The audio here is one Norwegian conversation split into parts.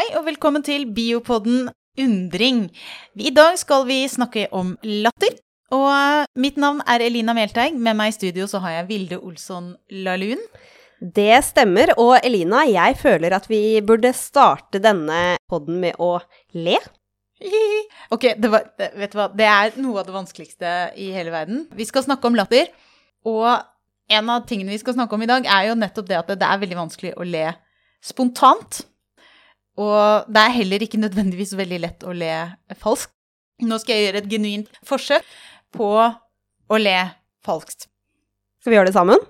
Hei og velkommen til Biopodden Undring. I dag skal vi snakke om latter. Og eh, mitt navn er Elina Melteig. Med meg i studio så har jeg Vilde Olsson Lahlun. Det stemmer. Og Elina, jeg føler at vi burde starte denne podden med å le. Ok, det, var, vet du hva? det er noe av det vanskeligste i hele verden. Vi skal snakke om latter. Og en av tingene vi skal snakke om i dag, er jo nettopp det at det er veldig vanskelig å le spontant. Og det er heller ikke nødvendigvis veldig lett å le falskt. Nå skal jeg gjøre et genuint forsøk på å le falskt. Skal vi gjøre det sammen?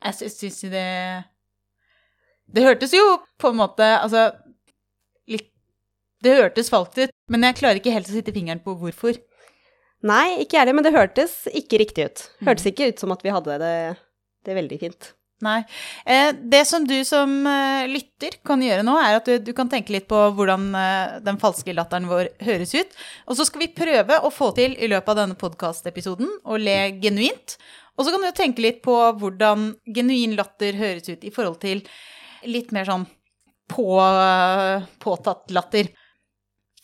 jeg syns det Det hørtes jo på en måte Altså litt Det hørtes falskt ut, men jeg klarer ikke helt å sitte fingeren på hvorfor. Nei, ikke jeg heller, men det hørtes ikke riktig ut. Hørtes ikke ut som at vi hadde det, det veldig fint. Nei. Eh, det som du som eh, lytter kan gjøre nå, er at du, du kan tenke litt på hvordan eh, den falske latteren vår høres ut. Og så skal vi prøve å få til i løpet av denne podkastepisoden å le genuint. Og så kan du tenke litt på hvordan genuin latter høres ut i forhold til litt mer sånn på, påtatt latter.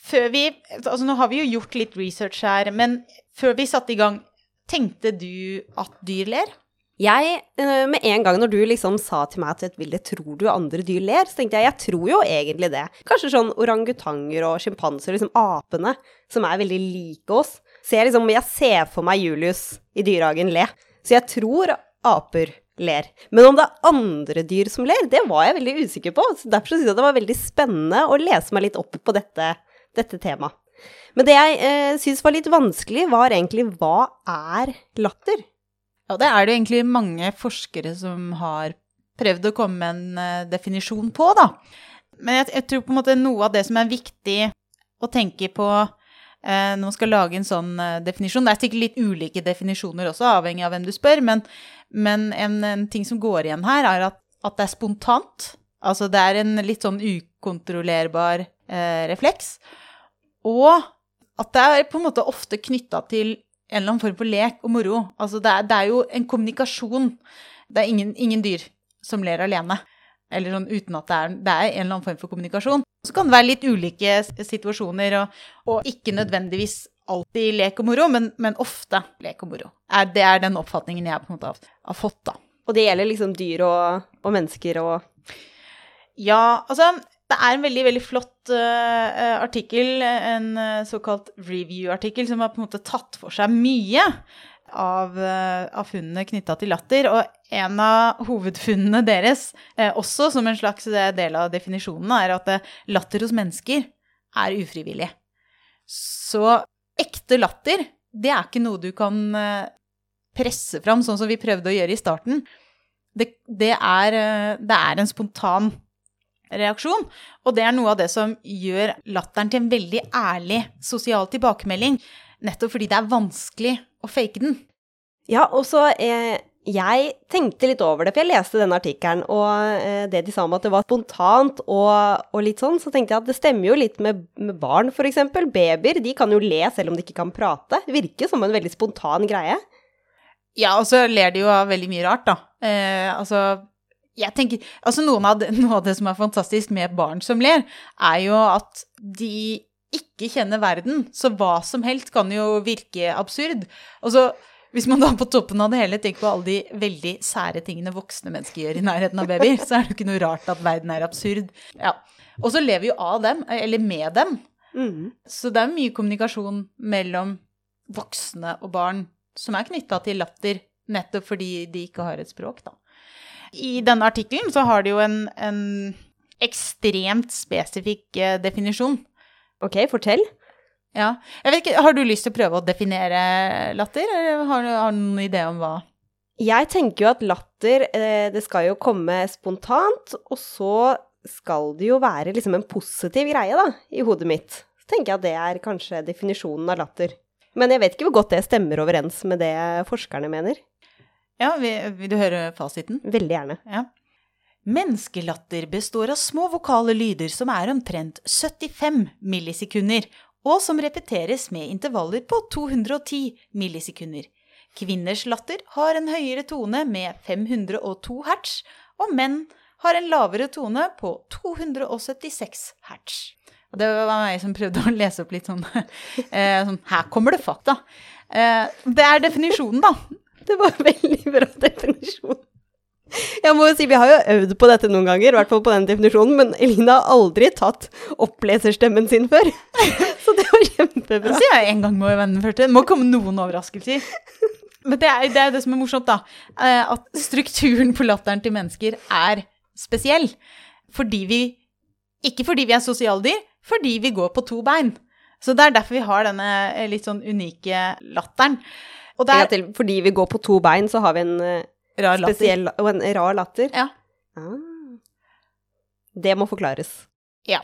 Før vi Altså, nå har vi jo gjort litt research her, men før vi satte i gang, tenkte du at dyr ler? Jeg, eh, med en gang når du liksom sa til meg at Vilde, tror du andre dyr ler? Så tenkte jeg jeg tror jo egentlig det. Kanskje sånn orangutanger og sjimpanser, liksom apene, som er veldig like oss. Så jeg liksom, jeg ser for meg Julius i dyrehagen le. Så jeg tror aper ler. Men om det er andre dyr som ler, det var jeg veldig usikker på. Så derfor synes jeg det var veldig spennende å lese meg litt opp på dette, dette temaet. Men det jeg eh, syns var litt vanskelig, var egentlig hva er latter? Ja, det er det egentlig mange forskere som har prøvd å komme med en uh, definisjon på, da. Men jeg, jeg, tror på en måte noe av det som er viktig å tenke på eh, når man skal lage en sånn uh, definisjon Det er sikkert litt ulike definisjoner også, avhengig av hvem du spør, men, men en, en, ting som går igjen her, er at, at, det er spontant. Altså det er en litt sånn ukontrollerbar refleks. Og at det er på en måte ofte knytta til en eller annen form for lek og moro. Altså det er, det er jo en kommunikasjon. Det er ingen, ingen, dyr som ler alene. Eller sånn uten at det er, det er en eller annen form for kommunikasjon. Så kan det være litt ulike situasjoner, og, og ikke nødvendigvis alltid lek og moro, men, men ofte lek og moro. Det er den oppfatningen jeg på en måte har, har fått, da. Og det gjelder liksom dyr og, og mennesker og Ja, altså det er en veldig veldig flott uh, artikkel, en uh, såkalt review-artikkel, som har på en måte tatt for seg mye av, uh, av funnene knytta til latter. Og en av hovedfunnene deres, også som en slags del av definisjonen, er at latter hos mennesker er ufrivillig. Så ekte latter, det er ikke noe du kan presse fram, sånn som vi prøvde å gjøre i starten. Det, det, er, det er en spontan reaksjon. Og det er noe av det som gjør latteren til en veldig ærlig sosial tilbakemelding. Nettopp fordi det er vanskelig å fake den. Ja, og så eh, Jeg tenkte litt over det, for jeg leste denne artikkelen, og eh, det de sa om at det var spontant og, og, litt sånn, så tenkte jeg at det stemmer jo litt med, med barn, f.eks. Babyer, de kan jo le selv om de ikke kan prate. Det virker som en veldig spontan greie. Ja, og så ler de jo av veldig mye rart, da. Eh, altså jeg tenker, altså noe av, det, noe av det som er fantastisk med barn som ler, er jo at de ikke kjenner verden. Så hva som helst kan jo virke absurd. Og så hvis man da på toppen av det hele tenker på alle de veldig sære tingene voksne mennesker gjør i nærheten av babyer, så er det jo ikke noe rart at verden er absurd. Ja. Og så lever vi jo av dem, eller med dem. Mm. Så det er mye kommunikasjon mellom voksne og barn som er knytta til latter, nettopp fordi de ikke har et språk, da. I denne artikkelen så har de jo en, en ekstremt spesifikk eh, definisjon. Ok, fortell. Ja. Ikke, Har du lyst til å prøve å definere latter, eller har du, har du noen idé om hva? Jeg tenker jo at latter, eh, det skal jo komme spontant, og så skal det jo være liksom en positiv greie, da, i hodet mitt. Så tenker jeg at det er kanskje definisjonen av latter. Men jeg vet ikke hvor godt det stemmer overens med det forskerne mener. Ja, vil, du høre fasiten? Veldig gjerne. Ja. Menneskelatter består av små vokale lyder som er omtrent 75 millisekunder, og som repeteres med intervaller på 210 millisekunder. Kvinners latter har en høyere tone med 502 hertz, og menn har en lavere tone på 276 hertz. Og det var meg som prøvde å lese opp litt sånn, eh, sånn Her kommer det fakta. Eh, det er definisjonen, da. Det var en veldig bra definisjon. Jeg må jo si, Vi har jo øvd på dette noen ganger, i hvert fall på den definisjonen, men Elina har aldri tatt oppleserstemmen sin før. Så det var kjempebra. Så sier jeg en gang må jeg vende først. Det må komme noen overraskelser. Men det er, det det som er morsomt, da. eh, At strukturen på latteren til mennesker er spesiell. Fordi vi Ikke fordi vi er sosialdyr, fordi vi går på to bein. Så det er derfor vi har denne eh, litt sånn unike latteren. Er gang til. Fordi vi går på to bein, så har vi en eh, rar latter. spesiell og en rar latter. Ja. Ah. Det må forklares. Ja.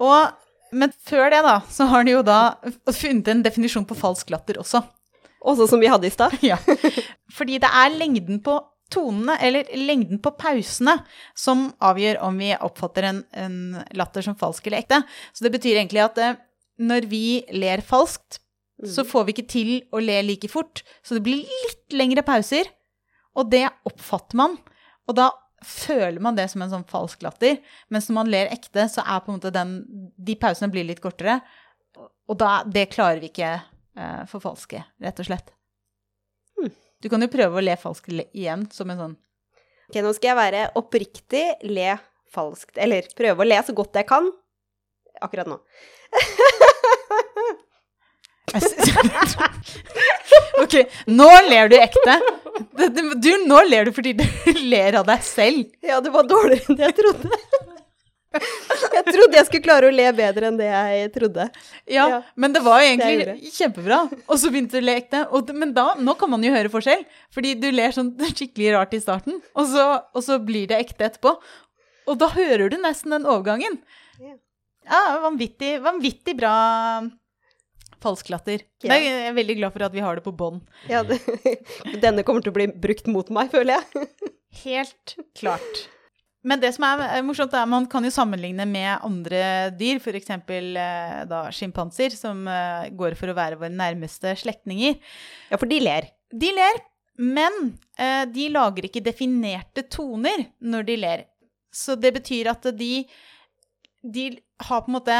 Og, men før det, da, så har de jo da funnet en definisjon på falsk latter også. Også som vi hadde i stad. Ja. Fordi det er lengden på tonene, eller lengden på pausene, som avgjør om vi oppfatter en, en latter som falsk eller ekte. Så det betyr egentlig at eh, når vi ler falskt, så får vi ikke til å le like fort. Så det blir litt lengre pauser, og det oppfatter man. Og da føler man det som en sånn falsk latter. Mens når man ler ekte, så er på en måte den De pausene blir litt kortere. Og da Det klarer vi ikke eh, forfalske, rett og slett. Hmm. Du kan jo prøve å le falskt igjen, som en sånn Ok, nå skal jeg være oppriktig, le falskt. Eller prøve å le så godt jeg kan. Akkurat nå. Ok, nå ler du ekte. Du, nå ler du fordi du ler av deg selv. Ja, det var dårligere enn det jeg trodde. Jeg trodde jeg skulle klare å le bedre enn det jeg trodde. Ja, Ja, men det var jo egentlig kjempebra. Og så begynte du å le ekte. Og, men da, nå kan man jo høre forskjell. Fordi du ler sånn skikkelig rart i starten, og så, og så blir det ekte etterpå. Og da hører du nesten den overgangen. Ja, vanvittig, vanvittig bra falsklatter. Ja. Er- Jeg er veldig glad for at vi har det på bånd. Ja, det, denne kommer til å bli brukt mot meg, føler jeg. Helt klart. Men det som er morsomt, er at man kan jo sammenligne med andre dyr, f.eks. da sjimpanser, som eh, går for å være våre nærmeste slektninger. Ja, for de ler. De ler, men eh, de lager ikke definerte toner når de ler. Så det betyr at de, de har på en måte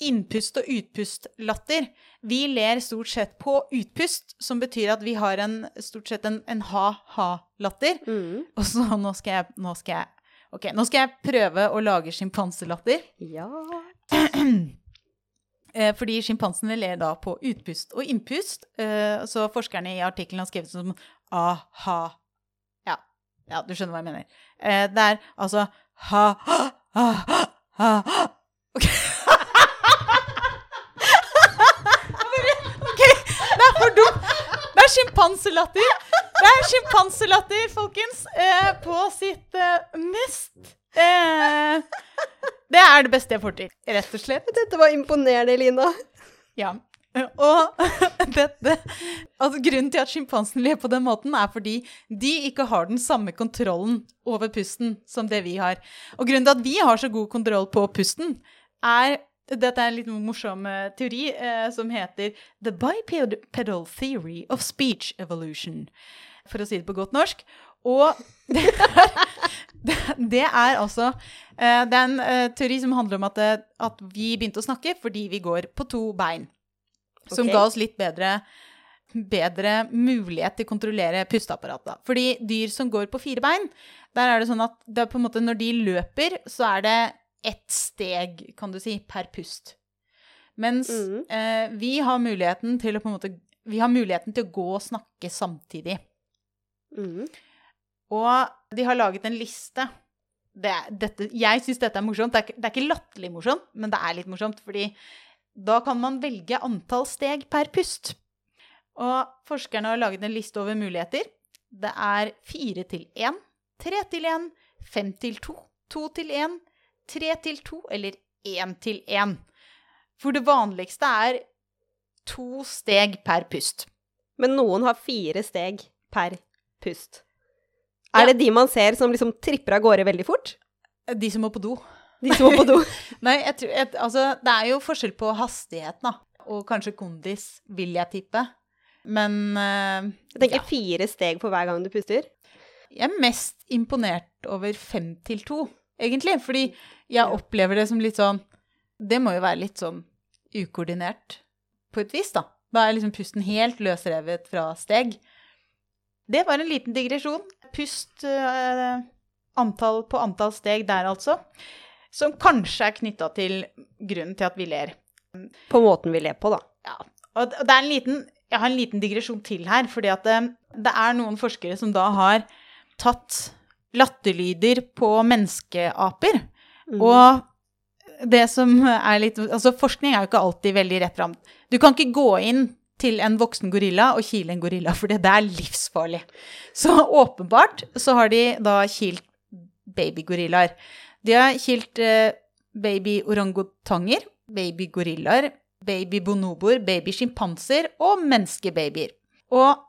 innpust- og utpustlatter. Vi ler stort sett på utpust, som betyr at vi har en, stort sett en, en ha-ha-latter. Mm. Og så nå skal jeg, nå skal jeg okay, nå skal jeg prøve å lage sjimpanselatter. Ja. Eh, fordi sjimpansene ler da på utpust og innpust. Eh, så forskerne i artikkelen har skrevet som aha. Ja, ja du skjønner hva jeg mener. Eh, det er altså ha, ha, ha, ha, ha. Ok. ok, det er for dumt. Det er sjimpanselatter. Det er sjimpanselatter, folkens, eh, på sitt eh, mest eh, Det er det beste jeg får til, rett og slett. Dette var imponerende, Lina. Ja. Og dette altså Grunnen til at sjimpansen ler på den måten, er fordi de ikke har den samme kontrollen over pusten som det vi har. Og grunnen til at vi har så god kontroll på pusten, er dette er en litt morsom eh, teori eh, som heter The Bipedal Theory of Speech Evolution, for å si det på godt norsk. Og det er, det, det er altså eh, Det er en eh, teori som handler om at, det, at vi begynte å snakke fordi vi går på to bein. Som okay. ga oss litt bedre, bedre mulighet til å kontrollere pusteapparatet. Fordi dyr som går på fire bein, der er det sånn at det er på en måte når de løper, så er det ett steg, kan du si, per pust. Mens mm. eh, vi har muligheten til å på en måte Vi har muligheten til å gå og snakke samtidig. Mm. Og de har laget en liste. Det dette, jeg syns dette er morsomt. Det er, det er ikke latterlig morsomt, men det er litt morsomt. Fordi da kan man velge antall steg per pust. Og forskerne har laget en liste over muligheter. Det er fire til én, tre til én, fem til to, to til én, tre til to eller én til én. For det vanligste er to steg per pust. Men noen har fire steg per pust. Ja. Er det de man ser som liksom tripper av gårde veldig fort? De som må på do. De som må på do? Nei, jeg tror, jeg, altså, det er jo forskjell på hastigheten, da. Og kanskje kondis, vil jeg tippe. Men uh, Jeg tenker fire steg på hver gang du puster. jeg er mest imponert over fem til to, egentlig. Fordi jeg opplever det som litt sånn Det må jo være litt sånn ukoordinert på et vis, da. Da er liksom pusten helt løsrevet fra steg. Det var en liten digresjon. Pust eh, antall på antall steg der, altså. Som kanskje er knytta til grunnen til at vi ler. På måten vi ler på, da. Ja. Og det er en liten Jeg har en liten digresjon til her, fordi at det, det er noen forskere som da har tatt latterlyder på menneskeaper. Mm. Og det som er litt Altså, forskning er jo ikke alltid veldig rett fram. Du kan ikke gå inn til en voksen gorilla og kile en gorilla, for det er livsfarlig. Så åpenbart så har de da kilt babygorillaer. De har kilt eh, babyorangutanger, babygorillaer, babybonoboer, babysjimpanser og menneskebabyer. Og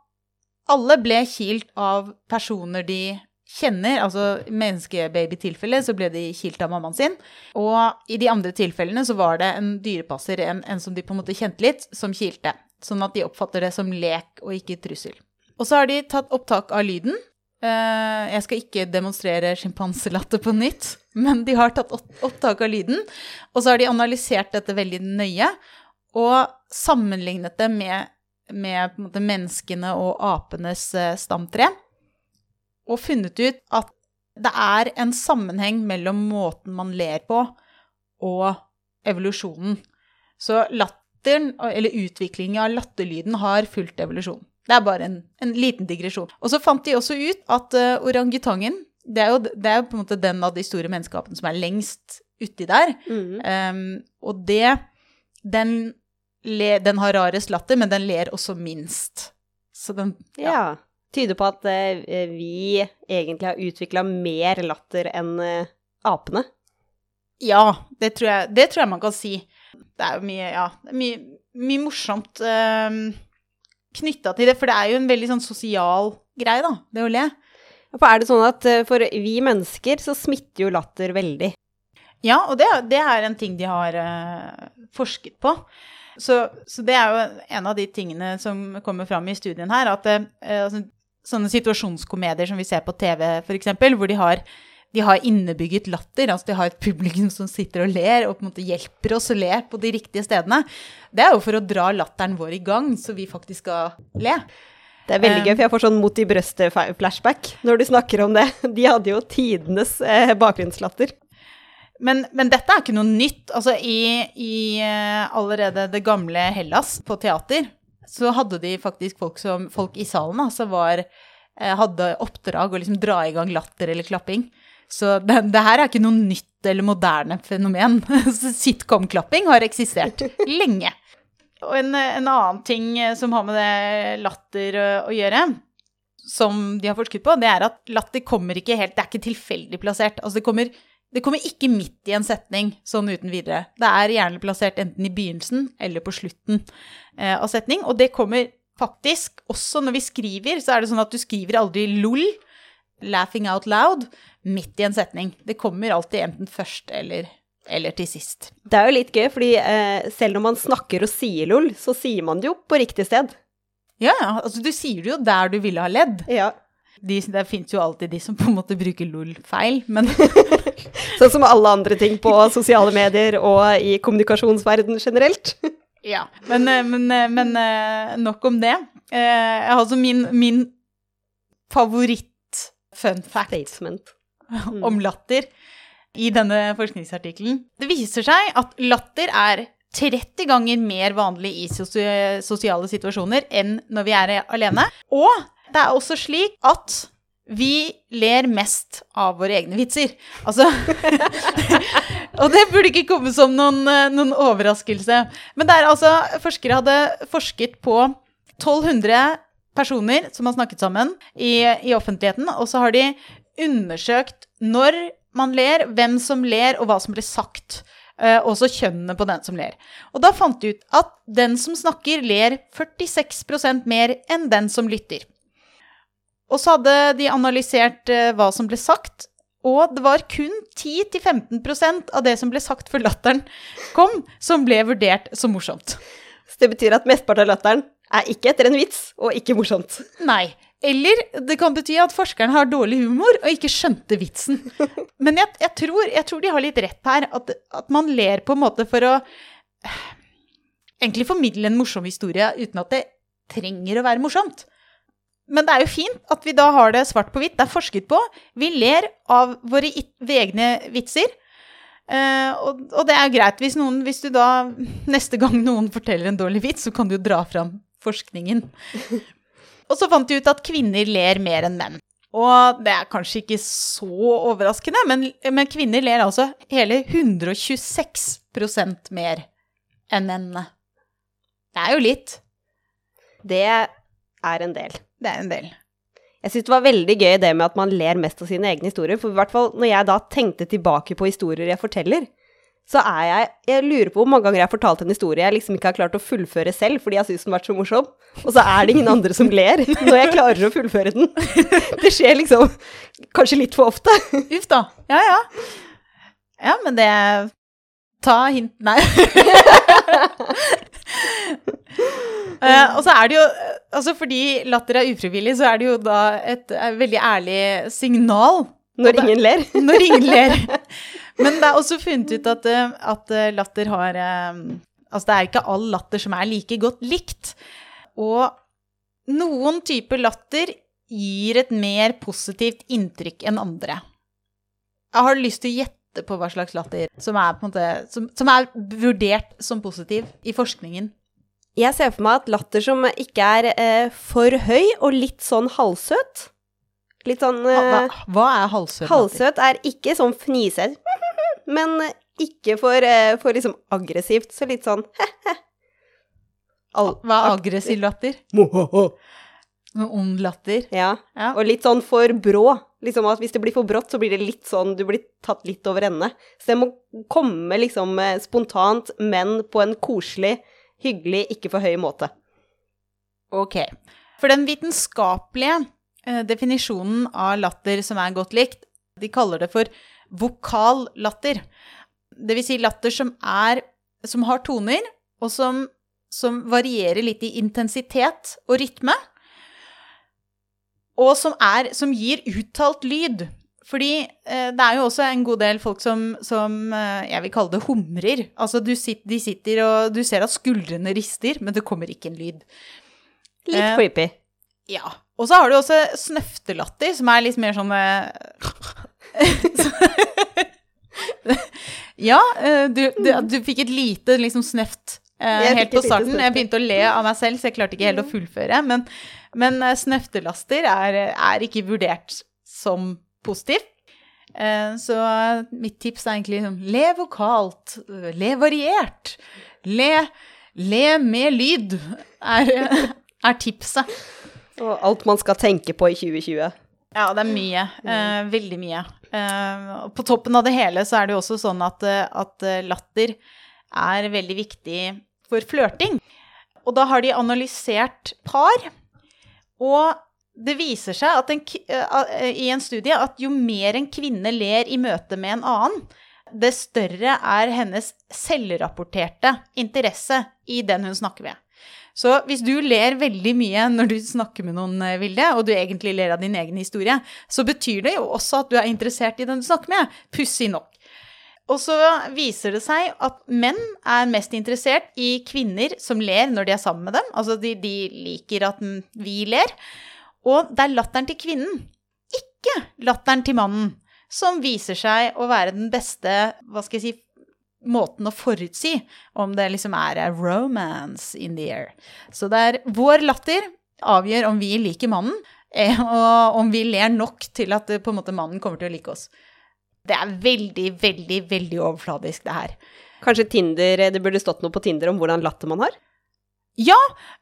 alle ble kilt av personer de kjenner, altså menneskebabytilfellet så ble de kilt av mammaen sin. Og i de andre tilfellene så var det en dyrepasser, en, en som de på en måte kjente litt, som kilte. Sånn at de oppfatter det som lek og ikke trussel. Og så har de tatt opptak av lyden. Eh, Jeg skal ikke demonstrere sjimpanselatter på nytt, men de har tatt opptak av lyden. Og så har de analysert dette veldig nøye og sammenlignet det med, med menneskene og apenes eh, stamtre. Og funnet ut at det er en sammenheng mellom måten man ler på, og evolusjonen. Så latteren, eller utviklingen av latterlyden, har fulgt evolusjonen. Det er bare en, en liten digresjon. Og så fant de også ut at uh, orangutangen det er, jo, det er på en måte den av de store menneskeapene som er lengst uti der. Mm. Um, og det den, le, den har rarest latter, men den ler også minst. Så den Ja. Tyder på at eh, vi egentlig har utvikla mer latter enn eh, apene. Ja, det tror, jeg, det tror jeg man kan si. Det er jo mye, ja, mye, mye morsomt um, knytta til det, for det er jo en veldig sånn sosial greie, da, det å le. Er det sånn at eh, for vi mennesker så smitter jo latter veldig? Ja, og det, det er en ting de har eh, forsket på. Så, så det er jo en av de tingene som kommer fram i studien her, at eh, altså, sånne situasjonskomedier som vi ser på TV, f.eks., hvor de har, de har innebygget latter, altså de har et publikum som sitter og ler, og på en måte hjelper oss å le på de riktige stedene. Det er jo for å dra latteren vår i gang, så vi faktisk skal le. Det er veldig gøy, for jeg får sånn mot i brøstet-flashback når du snakker om det. De hadde jo tidenes eh, bakgrunnslatter. Men, men dette er ikke noe nytt. Altså, i, i eh, allerede det gamle Hellas på teater, så hadde de faktisk folk, som, folk i salen som var, eh, hadde oppdrag å liksom dra i gang latter eller klapping. Så det, det her er ikke noe nytt eller moderne fenomen. Sitcom-klapping har eksistert lenge. Og en, en annen ting eh, som har med det latter å, å gjøre, som de har forsket på, det er at latter kommer ikke helt Det er ikke tilfeldig plassert. Altså det kommer, det kommer ikke midt i en setning sånn uten videre. Det er gjerne plassert enten i begynnelsen eller på slutten eh, av setning. Og det kommer faktisk også når vi skriver, så er det sånn at du skriver aldri lol, laughing out loud, midt i en setning. Det kommer alltid enten først eller, eller til sist. Det er jo litt gøy, fordi eh, selv når man snakker og sier lol, så sier man det jo på riktig sted. Ja, ja. Altså, du sier det jo der du ville ha ledd. Ja. De, det fins jo alltid de som på en måte bruker lol feil, men Sånn som alle andre ting på sosiale medier og i kommunikasjonsverden generelt. Ja. Men, eh, men, eh, men eh, nok om det. Eh, Jeg har altså min, min favoritt-fun fact Statesment. om latter i denne forskningsartikkelen. Det viser seg at latter er 30 ganger mer vanlig i sosiale situasjoner enn når vi er alene. Og det er også slik at vi ler mest av våre egne vitser. Altså Og det burde ikke komme som noen, eh, noen overraskelse. Men det er altså Forskere hadde forsket på 1200 personer som har snakket sammen i, i offentligheten, og så har de undersøkt når man ler, hvem som ler, og hva som blir sagt. og også kjønnene på den som ler. Og da fant de ut at den som snakker, ler 46% mer enn den som lytter. Og så hadde de analysert eh, hva som ble sagt, og det var kun 10-15% av det som ble sagt før latteren kom, som ble vurdert som morsomt. Så det betyr at mesteparten av latteren er ikke etter en vits, og ikke morsomt. Nei. Eller det kan bety at forskeren har dårlig humor og ikke skjønte vitsen. Men jeg, jeg, tror, jeg tror, de har litt rett her. At, at, man ler på en måte for å egentlig formidle en morsom historie uten at det trenger å være morsomt. Men det er jo fint at vi da har det svart på hvitt. Det er forsket på. Vi ler av våre egne vitser. Uh, og, og, det er jo greit hvis noen Hvis du da neste gang noen forteller en dårlig vits, så kan du jo dra fram forskningen. Og så fant de ut at kvinner ler mer enn menn. Og det er kanskje ikke så overraskende, men, men kvinner ler altså hele 126% mer enn mennene. Det er jo litt. Det er en del. Det er en del. Jeg syns det var veldig gøy det med at man ler mest av sine egne historier. For i hvert fall når jeg da tenkte tilbake på historier jeg forteller, så er jeg Jeg lurer på hvor mange ganger jeg har fortalt en historie jeg liksom ikke har klart å fullføre selv fordi jeg syns den har vært så morsom, og så er det ingen andre som ler når jeg klarer å fullføre den. Det skjer liksom kanskje litt for ofte. Uff da. Ja, ja. Ja, men det Ta hint Nei. uh, og så er det jo Altså fordi latter er ufrivillig, så er det jo da et, et veldig ærlig signal. Når ingen ler. Når ingen ler. Men det er også funnet ut at, eh, at eh, latter har um, Altså det er ikke all latter som er like godt likt. Og noen typer latter gir et mer positivt inntrykk enn andre. Jeg har lyst til å gjette på hva slags latter som er, måte, som, som er vurdert som positiv i forskningen. Jeg ser for meg at latter som ikke er eh, for høy og litt sånn halvsøt Litt sånn hva, hva, hva er halvsøt? Halvsøt er ikke sånn fnisete men ikke for, eh, for liksom aggressivt. Så litt sånn Hva er aggressiv latter? Med ond latter? Ja. ja. Og litt sånn for brå. Liksom at hvis det blir for brått, så blir det litt sånn Du blir tatt litt over ende. Så det må komme liksom eh, spontant, men på en koselig, hyggelig, ikke for høy måte. Ok. For den vitenskapelige eh, definisjonen av latter som er godt likt, de kaller det for vokal latter. Det vil si latter som er Som har toner, og som, som varierer litt i intensitet og rytme. Og som, er, som gir uttalt lyd. Fordi eh, det er jo også en god del folk som, som eh, jeg vil kalle det humrer. Altså sit, de sitter og du ser at skuldrene rister, men det kommer ikke en lyd. Litt eh, creepy. Ja. Og så har du også snøftelatter, som er litt mer sånn eh, ja, eh, du, du, du, fikk et lite liksom snøft eh, helt på starten. Jeg begynte å le av meg selv, så jeg klarte ikke helt å fullføre. Men, men eh, snøftelaster er, er, ikke vurdert som positivt. Eh, så mitt tips er egentlig sånn le vokalt, le variert. Le, le med lyd er, er tipset. Og alt man skal tenke på i 2020. Ja, det er mye. Mm. veldig mye. Eh, på toppen av det hele så er det jo også sånn at, eh, at eh, latter er veldig viktig for flørting. Og da har de analysert par, og det viser seg en, eh, i en studie at jo mer en kvinne ler i møte med en annen, det større er hennes selvrapporterte interesse i den hun snakker med. Så hvis du ler veldig mye når du snakker med noen, eh, Vilde, og du egentlig ler av din egen historie, så betyr det jo også at du er interessert i den du snakker med. Pussig nok. Og så viser det seg at menn er mest interessert i kvinner som ler når de er sammen med dem. Altså de, de liker at vi ler. Og det er latteren til kvinnen, ikke latteren til mannen, som viser seg å være den beste hva skal jeg si, måten å forutsi om det liksom er romance in the air. Så det er vår latter avgjør om vi liker mannen, eh, og om vi ler nok til at på en måte mannen kommer til å like oss. Det er veldig, veldig, veldig overfladisk, det her. Kanskje Tinder, det burde stått noe på Tinder om hvordan latter man har? Ja!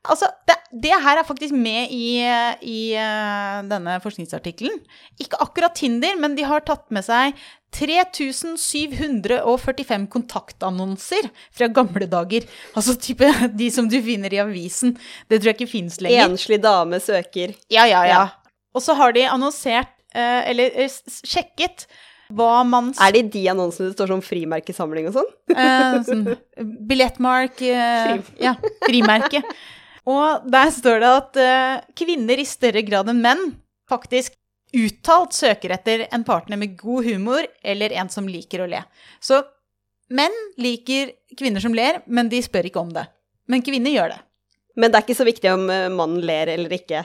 Altså, det, det, her er faktisk med i, i uh, denne forskningsartikkelen. Ikke akkurat Tinder, men de har tatt med seg 3745 kontaktannonser fra gamle dager. Altså type de som du finner i avisen. Det tror jeg ikke fins lenger. Enslig dame søker. Ja, ja, ja. ja. Og så har de annonsert, uh, eller uh, sjekket, hva man Er det i de annonsene det står sånn frimerkesamling og sånn? Eh, sånn billettmark eh, Ja, frimerke. Og der står det at eh, kvinner i større grad enn menn faktisk uttalt søker etter en partner med god humor eller en som liker å le. Så menn liker kvinner som ler, men de spør ikke om det. Men kvinner gjør det. Men det er ikke så viktig om eh, mannen ler eller ikke.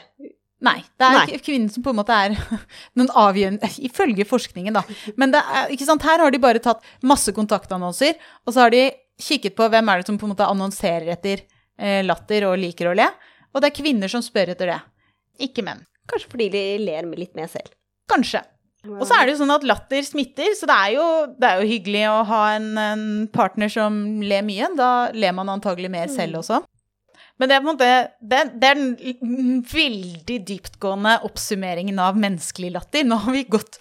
Nei, det er Nei. kvinnen som på en måte er den avgjørende Ifølge forskningen, da. Men det er, ikke sant, her har de bare tatt masse kontaktannonser, og så har de kikket på hvem er det som på en måte annonserer etter eh, latter og liker å le. Og det er kvinner som spør etter det, ikke menn. Kanskje fordi de ler litt mer selv. Kanskje. Og så er det jo sånn at latter smitter, så det er jo, det er jo hyggelig å ha en, en partner som ler mye. Da ler man antagelig mer selv også. Men det er måte det er den veldig dyptgående oppsummeringen av menneskelig latter. Nå har vi gått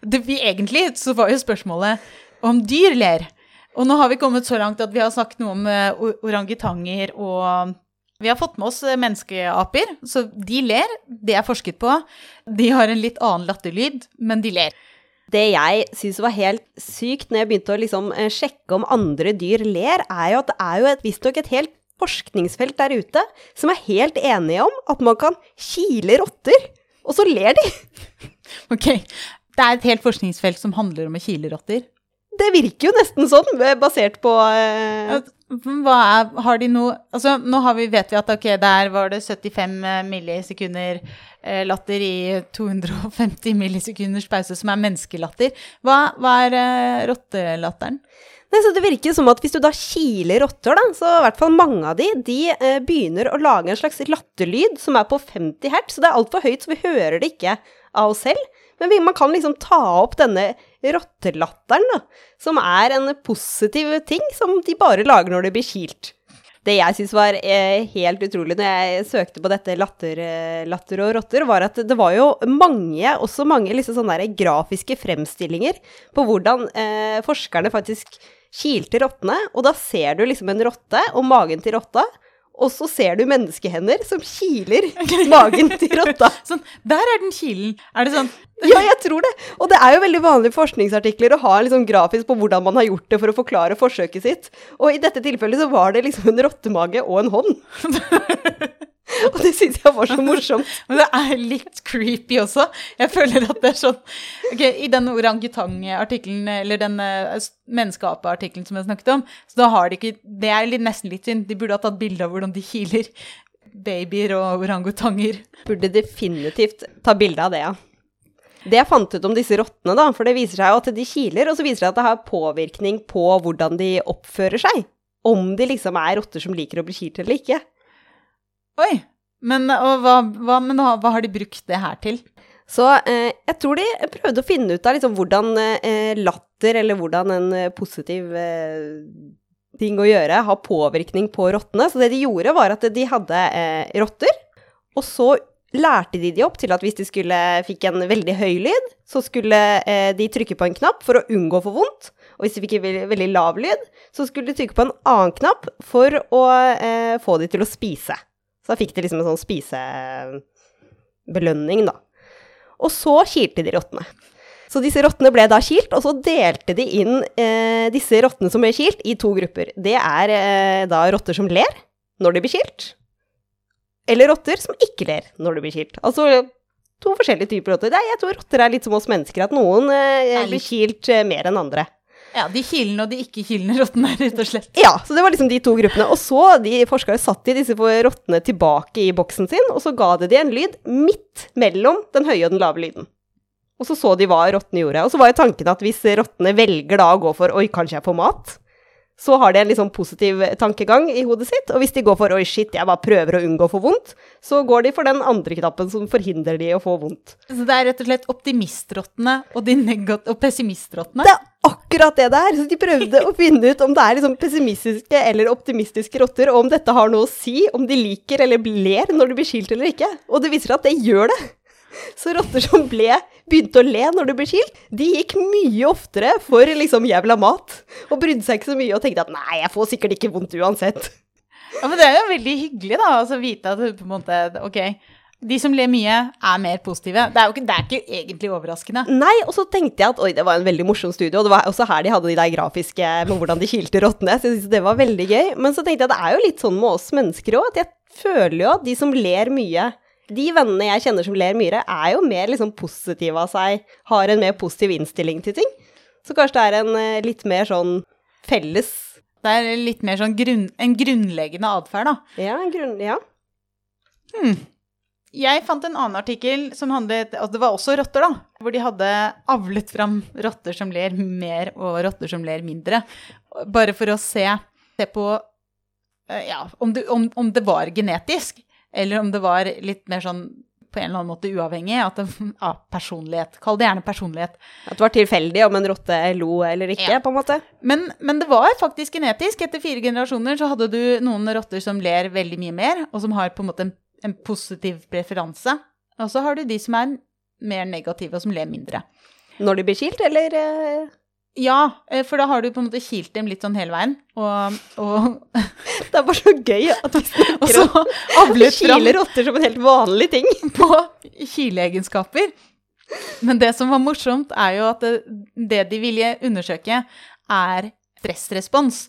det, vi, Egentlig så var jo spørsmålet om dyr ler. Og nå har vi kommet så langt at vi har snakket noe om uh, orangutanger og vi har fått med oss eh, menneskeaper, så de ler. Det er forsket på. De har en litt annen latterlyd, men de ler. Det jeg syns var helt sykt når jeg begynte å liksom eh, sjekke om andre dyr ler, er jo at det er jo et- visstnok et helt forskningsfelt der ute som er helt enige om at man kan kile rotter, og så ler de. Ok, Det er et helt forskningsfelt som handler om å kile rotter. Det virker jo nesten sånn, eh, basert på eh, Hva er, har de noe Altså, nå har vi, vet vi at ok, der var det 75 millisekunder eh, latter i 250 millisekunders pause, som er menneskelatter. Hva, hva er eh, rottelatteren? Nei, så Det virker som at hvis du da kiler rotter, da, så i hvert fall mange av de, de eh, begynner å lage en slags latterlyd som er på 50 hertz. Så det er altfor høyt, så vi hører det ikke av oss selv. Men vi, man kan liksom ta opp denne rottelatteren, da, som er en positiv ting som de bare lager når det blir kilt. Det jeg syns var eh, helt utrolig når jeg søkte på dette latter, eh, latter og rotter, var at det var jo mange, også mange liksom sånne grafiske fremstillinger på hvordan eh, forskerne faktisk kilte rottene. Og da ser du liksom en rotte og magen til rotta, og så ser du menneskehender som kiler magen til rotta. Sånn, der er den kilen. Er det sånn Ja, jeg tror det. Og det er jo veldig vanlige forskningsartikler å ha en liksom grafisk på hvordan man har gjort det for å forklare forsøket sitt. Og i dette tilfellet så var det liksom en rottemage og en hånd. og det syns jeg var så morsomt. Men det er litt creepy også. Jeg føler at det er sånn Ok, I den orangutang-artikkelen, eller den uh, menneskeape-artikkelen som jeg snakket om, så da har de ikke Det er litt, nesten litt synd. De burde ha tatt bilde av hvordan de kiler babyer og orangutanger. Burde definitivt ta bilde av det, ja. Det jeg fant ut om disse rottene, da, for det viser seg jo at de kiler, og så viser det seg at det har påvirkning på hvordan de oppfører seg. Om de liksom er rotter som liker å bli kilt eller ikke. Oi! Men, hva, hva, men hva, hva har de brukt det her til? Så eh, jeg tror de prøvde å finne ut av liksom hvordan eh, latter, eller hvordan en eh, positiv eh, ting å gjøre, har påvirkning på rottene. Så det de gjorde, var at de hadde eh, rotter, og så lærte de de opp til at hvis de skulle, fikk en veldig høy lyd, så skulle eh, de trykke på en knapp for å unngå å få vondt. Og hvis de fikk en veldig, lav lyd, så skulle de trykke på en annen knapp for å eh, få de til å spise. Så da fikk de liksom en sånn spisebelønning, da. Og så kilte de rottene. Så disse rottene ble da kilt, og så delte de inn eh, disse rottene som ble kilt, i to grupper. Det er eh, da rotter som ler når de blir kilt, eller rotter som ikke ler når de blir kilt. Altså to forskjellige typer rotter. Nei, jeg tror rotter er litt som oss mennesker, at noen eh, Er blir kilt eh, mer enn andre. Ja, de kilende og de ikke-kilende rottene, rett og slett. Ja, så det var liksom de to gruppene. Og så de forskere satt de disse rottene tilbake i boksen sin, og så ga det de en lyd midt mellom den høye og den lave lyden. Og så så de hva rottene gjorde. Og så var jo tanken at hvis rottene velger da å gå for 'oi, kanskje jeg får mat', så har de en sånn positiv tankegang i hodet sitt. Og hvis de går for 'oi, shit, jeg bare prøver å unngå å få vondt', så går de for den andre knappen som forhindrer de å få vondt. Så det er rett og slett optimistrottene og, og. Det er akkurat det det er. Så de prøvde å finne ut om det er liksom pessimistiske eller optimistiske rotter, og om dette har noe å si, om de liker eller ler når de blir skilt eller ikke. Og det viser at det gjør det. Så rotter som ble, begynte å le når de ble skilt, de gikk mye oftere for liksom jævla mat. Og brydde seg ikke så mye og tenkte at nei, jeg får sikkert ikke vondt uansett. Ja, men det er jo veldig hyggelig da, altså vite at du på en måte, ok, De som ler mye, er mer positive. Det er jo ikke, det er ikke egentlig overraskende. Nei, og så tenkte jeg at oi, det var en veldig morsom studie, og det var også her de hadde de der grafiske med hvordan de kilte rottene. Så jeg syntes det var veldig gøy. Men så tenkte jeg at det er jo litt sånn med oss mennesker òg, at jeg føler jo at de som ler mye de vennene jeg kjenner som ler mye, er jo mer liksom positive av seg, har en mer positiv innstilling til ting. Så kanskje det er en eh, litt mer sånn felles Det er litt mer sånn grunn, en grunnleggende atferd, da. Ja, en grunn... Ja. Hmm. Jeg fant en annen artikkel som handlet altså Det var også rotter, da. Hvor de hadde avlet fram rotter som ler mer, og rotter som ler mindre. Bare for å se, se på eh, ja, om det, om, om det var genetisk, eller om det var litt mer sånn på en eller annen måte uavhengig at det, ja, personlighet. Kall det gjerne personlighet. At det var tilfeldig om en rotte lo eller ikke, Ja. på en måte. Men, men det var faktisk genetisk. Etter fire generasjoner så hadde du noen rotter som ler veldig mye mer, og som har på en måte en, en positiv preferanse. Og så har du de som er mer negative, og som ler mindre. Når de blir kilt, eller eh, Ja, eh, for da har du på en måte kilt dem litt sånn hele veien, og, og, Det er bare så gøy at vi snakker så om avlet kile rotter som en helt vanlig ting. på kileegenskaper. Men det som var morsomt, er jo at det, det de ville undersøke, er stressrespons.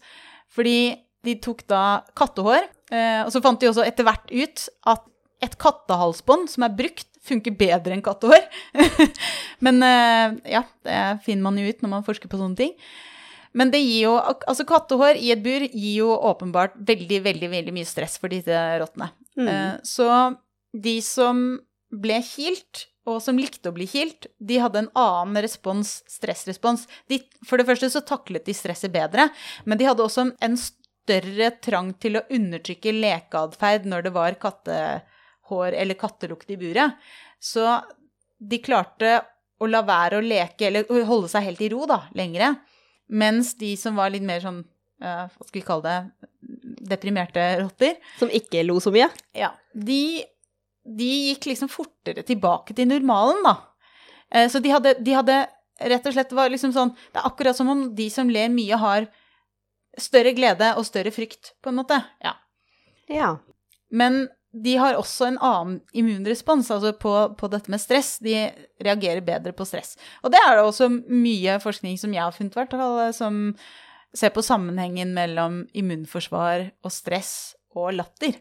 Fordi de tok da kattehår, eh, og så fant de også etter hvert ut at et kattehalsbånd som er brukt, funker bedre enn kattehår. Men eh, ja, det finner man jo ut når man forsker på sånne ting. Men det gir jo Altså, kattehår i et bur gir jo åpenbart veldig, veldig, veldig mye stress for disse rottene. Mm. Eh, Så de som ble kilt, og som likte å bli kilt, de hadde en annen respons, stressrespons. De, for det første så taklet de stresset bedre, men de hadde også en større trang til å undertrykke lekeatferd når det var kattehår eller kattelukt i buret. Så de klarte å la være å leke, eller holde seg helt i ro, da, lengre. Mens de som var litt mer sånn, eh, hva skal vi kalle det, deprimerte rotter, Som ikke lo så mye. ja, de, de gikk liksom fortere tilbake til normalen, da. Eh, Så de hadde, de hadde rett og slett var liksom sånn Det er akkurat som om de som ler mye, har større glede og større frykt, på en måte. Ja. Ja. Men de har også en annen immunrespons altså på, på dette med stress. De reagerer bedre på stress. Og det er det også mye forskning som jeg har funnet, hvert fall, som ser på sammenhengen mellom immunforsvar og stress og latter.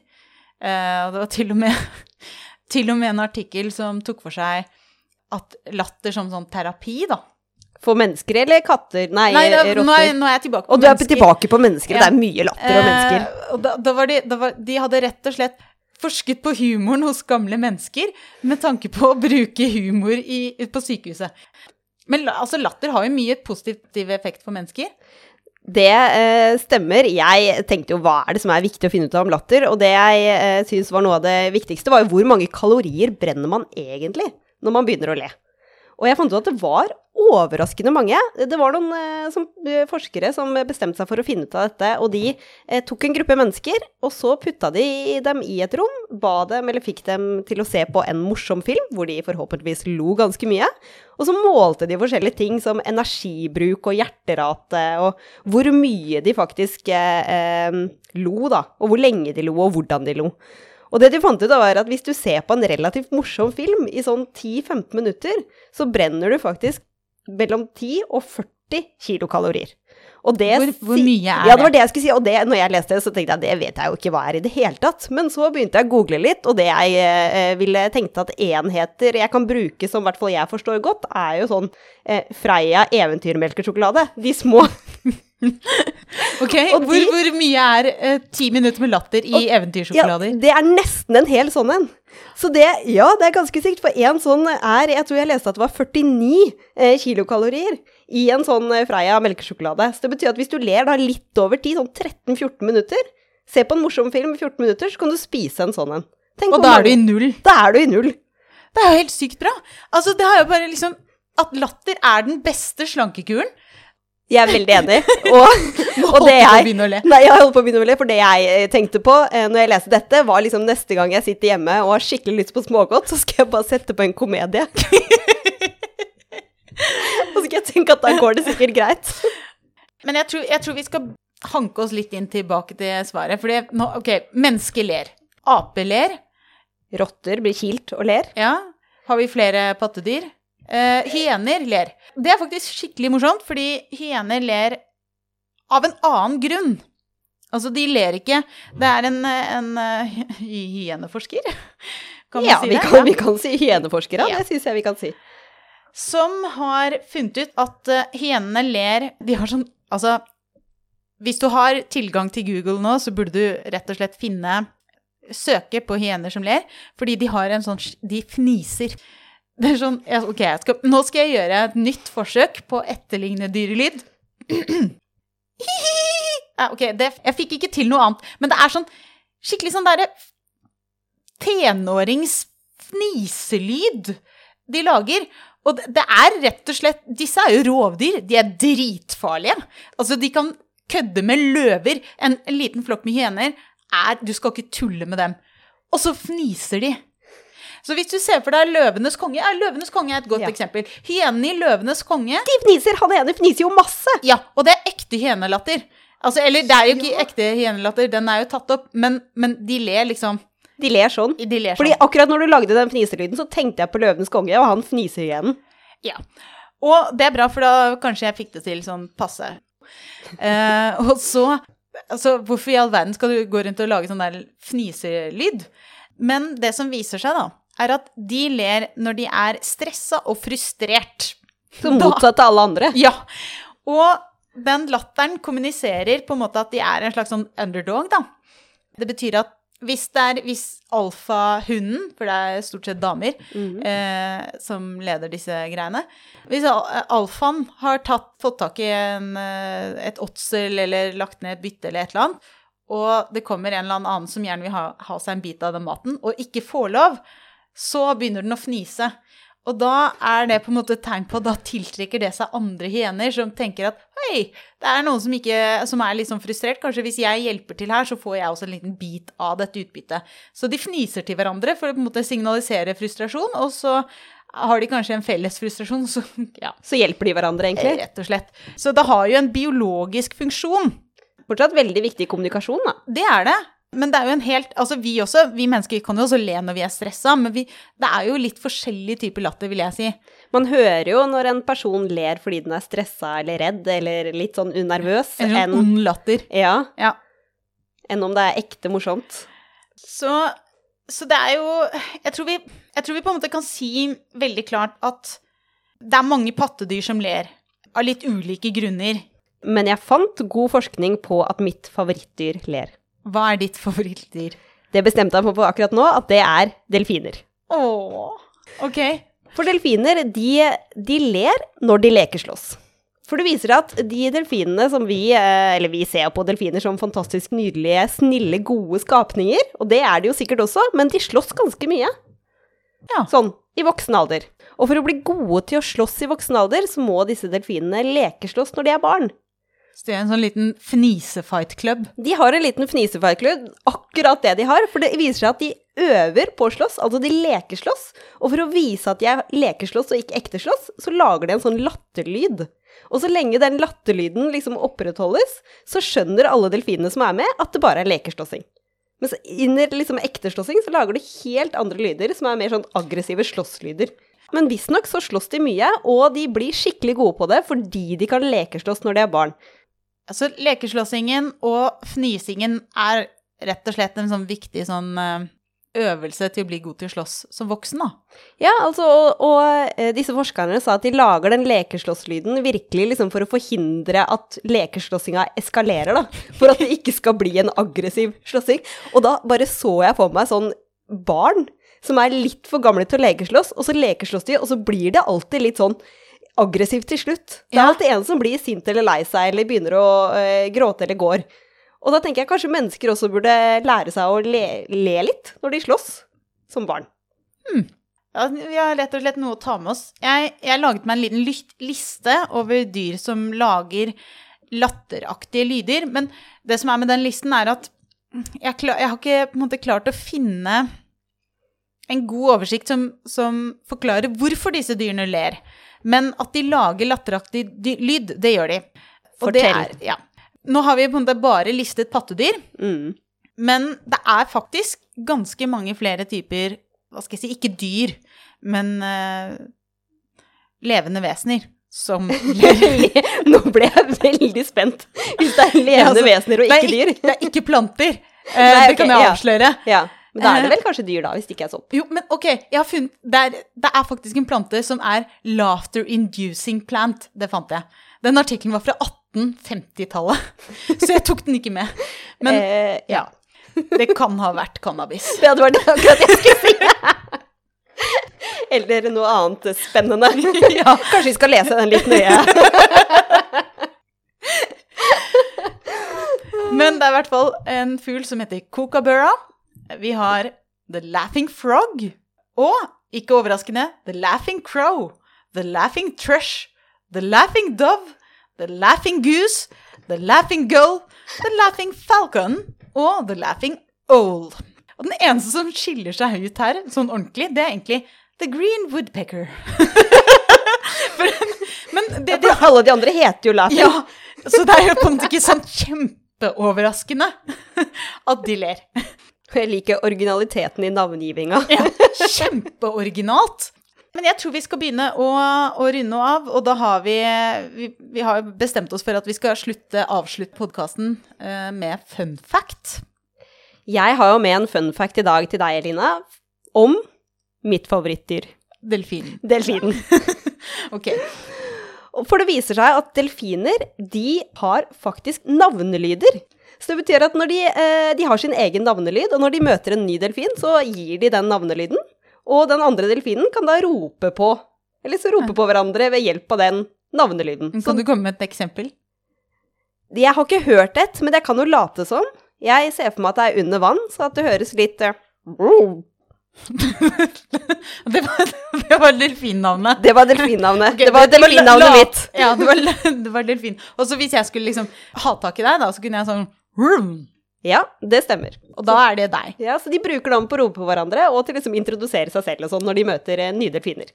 Eh, og det var til og, med, til og med en artikkel som tok for seg at latter som sånn terapi, da. For mennesker eller katter? Nei, Nei, da, rotter. nå, er, nå er jeg tilbake på og du er mennesker. tilbake på mennesker. Ja. Det er mye latter og mennesker. Eh, og da, da var de, da var, de hadde rett og slett forsket på humoren hos gamle mennesker med tanke på å bruke humor i, på sykehuset. Men altså, latter har jo mye positiv effekt for mennesker. Det eh, stemmer. Jeg tenkte jo hva er det som er viktig å finne ut av om latter, og det jeg eh, syns var noe av det viktigste, var jo hvor mange kalorier brenner man egentlig når man begynner å le. Og jeg fant ut at det var overraskende mange. Det var noen eh, som, eh, forskere som bestemte seg for å finne ut av dette, og de eh, tok en gruppe mennesker, og så putta de dem i et rom, ba dem eller fikk dem til å se på en morsom film, hvor de forhåpentligvis lo ganske mye. Og så målte de forskjellige ting som energibruk og hjerterate, og hvor mye de faktisk eh, eh, lo, da. Og hvor lenge de lo, og hvordan de lo. Og det de fant ut, da var at hvis du ser på en relativt morsom film i sånn 10-15 minutter, så brenner du faktisk mellom 10 og 40 kilokalorier. Og det Hvor, hvor mye er det? ja, det var det jeg skulle si, og det, når jeg leste det, så tenkte jeg det vet jeg jo ikke hva er i det hele tatt. Men så begynte jeg å google litt, og det jeg eh, ville tenkte at enheter jeg kan bruke som i hvert fall jeg forstår godt, er jo sånn eh, Freia eventyrmelkesjokolade. De små. Ok, Og hvor, de- hvor mye er eh, ti minutter med latter i Ja, eventyrsjokolader? det er nesten en hel sånn en. Så det, ja, det er ganske sykt, for en sånn er Jeg tror jeg leste at det var 49 eh, kilokalorier i en sånn eh, Freia melkesjokolade. Så det betyr at hvis du ler da litt over tid, sånn 13-14 minutter, se på en morsom film i 14 minutter, så kan du spise en sånn en. Tenk og da er du i null. Da er du i null. Det er jo helt sykt bra. Altså, det har jo bare liksom At latter er den beste slankekuren. Jeg er veldig enig. Og, og det jeg. Nei, jeg holder på å begynne å le, for det jeg eh, tenkte på eh, når jeg leste dette, var liksom neste gang jeg sitter hjemme og har skikkelig lyst på smågodt, så skal jeg bare sette på en komedie. og så skal jeg tenke at da går det sikkert greit. Men jeg tror, jeg tror vi skal hanke oss litt inn tilbake til svaret. for nå, ok, mennesker ler. Aper ler. Rotter blir kilt og ler. Ja. Har vi flere pattedyr? Eh, hyener ler. Det er faktisk skikkelig morsomt, fordi hyener ler av en annen grunn. Altså, de ler ikke Det er en, en eh, hyeneforsker, kan man ja, si vi det? kan, vi kan si hyeneforskere. Ja. Det syns jeg vi kan si. Som har funnet ut at eh, hyenene ler De har sånn Altså, hvis du har tilgang til Google nå, så burde du rett og slett finne Søke på hyener som ler, fordi de har en sånn De fniser. Det er sånn Ok, skal, nå skal jeg gjøre et nytt forsøk på å etterligne dyrelyd. Ja, ok, det, jeg fikk ikke til noe annet, men det er sånn skikkelig sånn derre tenåringsfniselyd de lager. Og det, det er rett og slett Disse er jo rovdyr. De er dritfarlige. Altså, de kan kødde med løver. En, en liten flokk med hyener er Du skal ikke tulle med dem. Og så fniser de. Så hvis du ser for deg Løvenes konge ja, Løvenes konge er et godt Ja. eksempel. Hyenene i Løvenes konge De fniser, han ene fniser jo masse! ja, og det er ekte hyenelatter. Altså, eller det er jo ikke ekte hyenelatter, den er jo tatt opp, men, men de ler liksom De ler sånn. De ler Fordi sånn. akkurat når du lagde den fniselyden, så tenkte jeg på Løvenes konge, og han fniser igjen. Ja. Og det er bra, for da kanskje jeg fikk det til sånn passe. Eh, og så Altså, hvorfor i all verden skal du gå rundt og lage sånn der fniselyd? Men det som viser seg, da, er at de ler når de er stressa og frustrert. Som motsatt av alle andre. Ja. Og den latteren kommuniserer på en måte at de er en slags sånn underdog, da. Det betyr at hvis det er hvis alfahunden, for det er stort sett damer eh, som leder disse greiene Hvis alfaen har tatt, fått tak i en, eh, et åtsel eller lagt ned et bytte eller et eller annet, og det kommer en eller annen som gjerne vil ha, ha seg en bit av den maten, og ikke får lov, så begynner den å fnise. Og da er det på en måte et tegn på at da tiltrekker det seg andre hyener som tenker at hei, det er noen som, ikke, som er litt sånn frustrert. Kanskje hvis jeg hjelper til her, så får jeg også en liten bit av dette utbyttet. Så de fniser til hverandre for å på en måte signalisere frustrasjon, og så har de kanskje en felles frustrasjon, så ja, Så hjelper de hverandre, egentlig. rett og slett. Så det har jo en biologisk funksjon. Fortsatt veldig viktig kommunikasjon, da. Det er det. Men det er jo en helt Altså, vi også, vi mennesker kan jo også le når vi er stressa, men vi, det er jo litt forskjellige typer latter, vil jeg si. Man hører jo når en person ler fordi den er stressa eller redd eller litt sånn unervøs. En sånn ond latter. ja, Ja. enn om det er ekte morsomt. Så, så det er jo jeg tror, vi, jeg tror vi på en måte kan si veldig klart at det er mange pattedyr som ler. Av litt ulike grunner. Men jeg fant god forskning på at mitt favorittdyr ler. Hva er ditt favorittdyr? Det bestemte jeg meg for akkurat nå, at det er delfiner. Åh, ok. For delfiner, de, de ler når de lekeslåss. For det viser at de delfinene som vi eh, Eller vi ser på delfiner som fantastisk nydelige, snille, gode skapninger. Og det er de jo sikkert også, men de slåss ganske mye. Ja. Sånn i voksen alder. Og for å bli gode til å slåss i voksen alder, så må disse delfinene lekeslåss når de er barn. Så det er en sånn liten fnisefight-klubb. De har en liten fnisefeilklubb, akkurat det de har, for det viser seg at de øver på å slåss, altså de lekeslåss. Og for å vise at de er lekeslåss og ikke ekteslåss, så lager de en sånn latterlyd. Og så lenge den latterlyden liksom opprettholdes, så skjønner alle delfinene som er med, at det bare er lekeslåssing. Mens under liksom ekteslåssing så lager de helt andre lyder, som er mer sånn aggressive slåsslyder. Men visstnok så slåss de mye, og de blir skikkelig gode på det fordi de kan lekeslåss når de er barn. Altså, lekeslåssingen og fnisingen er rett og slett en sånn viktig sånn eh, øvelse til å bli god til å slåss som voksen, da. Ja, altså, og, og eh, disse forskerne sa at de lager den lekeslåsslyden virkelig liksom for å forhindre at lekeslåssinga eskalerer, da. For at det ikke skal bli en aggressiv slåssing. Og da bare så jeg for meg sånn barn som er litt for gamle til å lekeslåss, og så lekeslåss de, og så blir det alltid litt sånn aggressivt til slutt. Det er alltid en som blir sint eller lei seg, eller begynner å uh, gråte eller går. Og da tenker jeg kanskje mennesker også burde lære seg å le, le litt når de slåss, som barn. Ja, vi har rett og slett noe å ta med oss. Jeg, jeg laget meg en liten liste over dyr som lager latteraktige lyder. Men det som er med den listen, er at jeg, klar, jeg har ikke måte klart å finne en god oversikt som, som forklarer hvorfor disse dyrene ler. Men at de lager latteraktig lyd, det gjør de. Og det Fortell. er- ja. Nå har vi på en måte bare listet pattedyr. Mm. Men det er faktisk ganske mange flere typer hva skal jeg si, ikke dyr, men uh, levende vesener som. Nå ble jeg veldig spent. Hvis det er levende Ja, altså, vesener og ikke dyr. Det er ikke planter. Uh, Nei, det kan jeg avsløre. ja. Ja, men da er det Eh, vel kanskje dyr, da, hvis det ikke er sopp. Jo, men ok, jeg har funnet det er, det er faktisk en plante som er laughter inducing plant. Det fant jeg. Den artikkelen var fra 1850-tallet, så jeg tok den ikke med. Men eh, ja, det kan ha vært cannabis. det hadde det akkurat jeg skulle si. Eller noe annet spennende. Ja. Kanskje vi skal lese den litt nøye. Men det er i hvert fall en fugl som heter kookaburra. Vi har the laughing frog. Og, ikke overraskende, the laughing crow. The laughing thrush. The laughing dove. The laughing goose. The laughing gull. The laughing falcon. Og the laughing owl. Og den eneste som skiller seg ut her, sånn ordentlig, det er egentlig the green woodpecker. For, men det, det, alle de andre heter jo Laughing. ja, så det er jo på en måte ikke sånn kjempeoverraskende at de ler. Jeg liker originaliteten i navngivinga. Ja, kjempeoriginalt. Men jeg tror vi skal begynne å, å runde av, og da har vi, vi Vi har bestemt oss for at vi skal slutte, avslutte podkasten uh, med fun fact. Jeg har jo med en fun fact i dag til deg, Elina, om mitt favorittdyr. Delfinen. Delfinen. Ok. For det viser seg at delfiner, de har faktisk navnelyder. Så det betyr at når de, eh, de har sin egen navnelyd, og når de møter en ny delfin, så gir de den navnelyden. Og den andre delfinen kan da rope på, eller så rope på hverandre ved hjelp av den navnelyden. Så Kan du komme med et eksempel? jeg har ikke hørt et, men jeg kan jo late som. Jeg ser for meg at det er under vann, så at det høres litt eh, Det var, det var delfinnavnet. Det var delfinnavnet. Okay, det var delfinnavnet mitt. Ja, det var, det var delfin. Og så hvis jeg skulle liksom ha tak i deg, da, så kunne jeg sånn vroom, Ja, det stemmer. Og da er det deg. Ja, Så de bruker dem på å rope på hverandre, og til liksom introdusere seg selv og sånn når de møter eh, nye delfiner.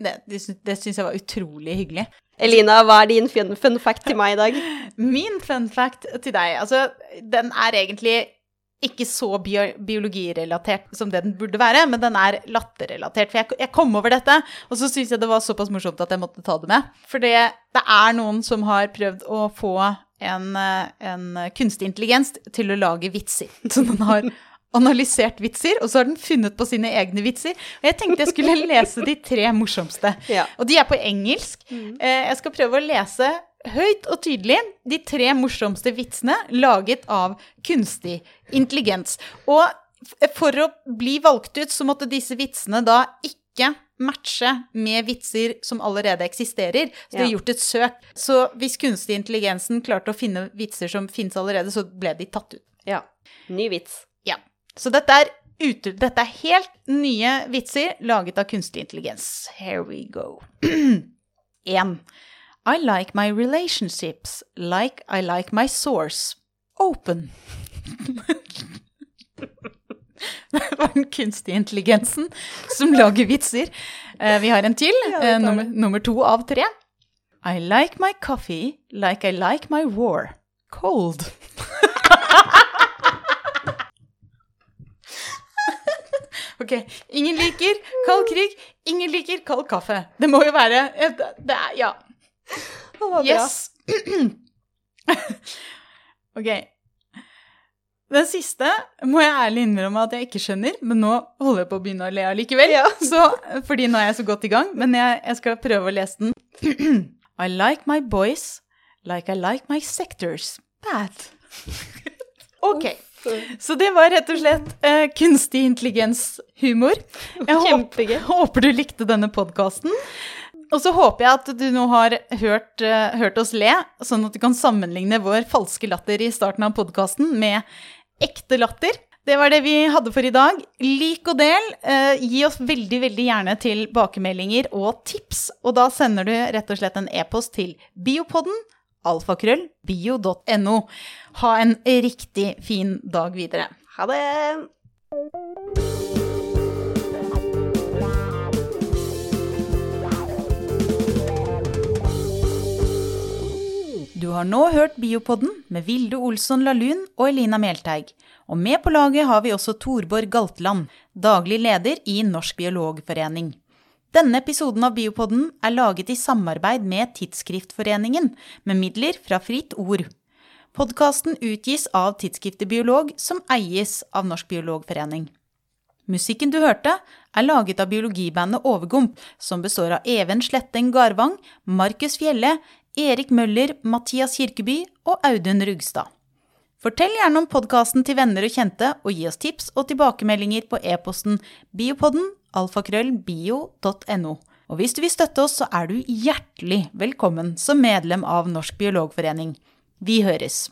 Det, det, det syns jeg var utrolig hyggelig. Elina, hva er din fun, fun fact til meg i dag? Min fun fact til deg, altså, den er egentlig ikke så bio biologirelatert som det den burde være, men den er latterrelatert. For jeg, jeg kom over dette, og så syns jeg det var såpass morsomt at jeg måtte ta det med. For det, det er noen som har prøvd å få en, eh, en kunstig intelligens til å lage vitser. Så den har analysert vitser, og så har den funnet på sine egne vitser. Og jeg tenkte jeg skulle lese de tre morsomste. Ja. Og de er på engelsk. Mm. Jeg skal prøve å lese høyt og tydelig de tre morsomste vitsene laget av kunstig intelligens. Og for å bli valgt ut, så måtte disse vitsene da ikke matche med vitser som allerede eksisterer. Så de har gjort et søk. Så hvis kunstig intelligensen klarte å finne vitser som finnes allerede, så ble de tatt ut. Ja. Ny vits. Ja. Så dette er, ute, dette er helt nye vitser laget av kunstig intelligens. Here we go. 1. I like my relationships like I like my source. Open. Det var den kunstige intelligensen som lager vitser. Eh, Vi har en til, eh, nummer, nummer to av tre. I like my coffee like I like my war. Cold. Ok, ingen liker kald krig, ingen liker kald kaffe. Det må jo være eh, Det er Ja. Yes. ok. Den siste må jeg ærlig innrømme at jeg ikke skjønner, men nå holder jeg på å begynne å le allikevel. Ja. Så, fordi nå er jeg så godt i gang, men jeg, jeg skal prøve å lese den. I like my boys like I like my sectors. Bad. ok. Så det var rett og slett uh, kunstig intelligens-humor. Jeg håper, håper du likte denne podkasten. Og så håper jeg at du nå har hørt, uh, hørt oss le, sånn at du kan sammenligne vår falske latter i starten av podkasten med ekte latter. Det var det vi hadde for i dag. Lik og del. Eh, gi oss veldig veldig gjerne tilbakemeldinger og tips. Og da sender du rett og slett en e-post til biopodden alfakrøll bio.no. Ha en riktig fin dag videre. Ha det. Du har nå hørt Biopodden med Vilde Olsson Lahlun og Elina Melteig. Og med på laget har vi også Torborg Galtland, daglig leder i Norsk biologforening. Denne episoden av Biopodden er laget i samarbeid med Tidsskriftforeningen, med midler fra Fritt Ord. Podkasten utgis av tidsskriftet Biolog, som eies av Norsk biologforening. Musikken du hørte, er laget av biologibandet Overgump, som består av Even Sletteng Garvang, Markus Fjelle, Erik Møller, Mathias Kirkeby og Audun Rugstad. Fortell gjerne om podkasten til venner og kjente, og gi oss tips og tilbakemeldinger på e-posten biopodden alfakrøllbio.no. Og hvis du vil støtte oss, så er du hjertelig velkommen som medlem av Norsk biologforening. Vi høres!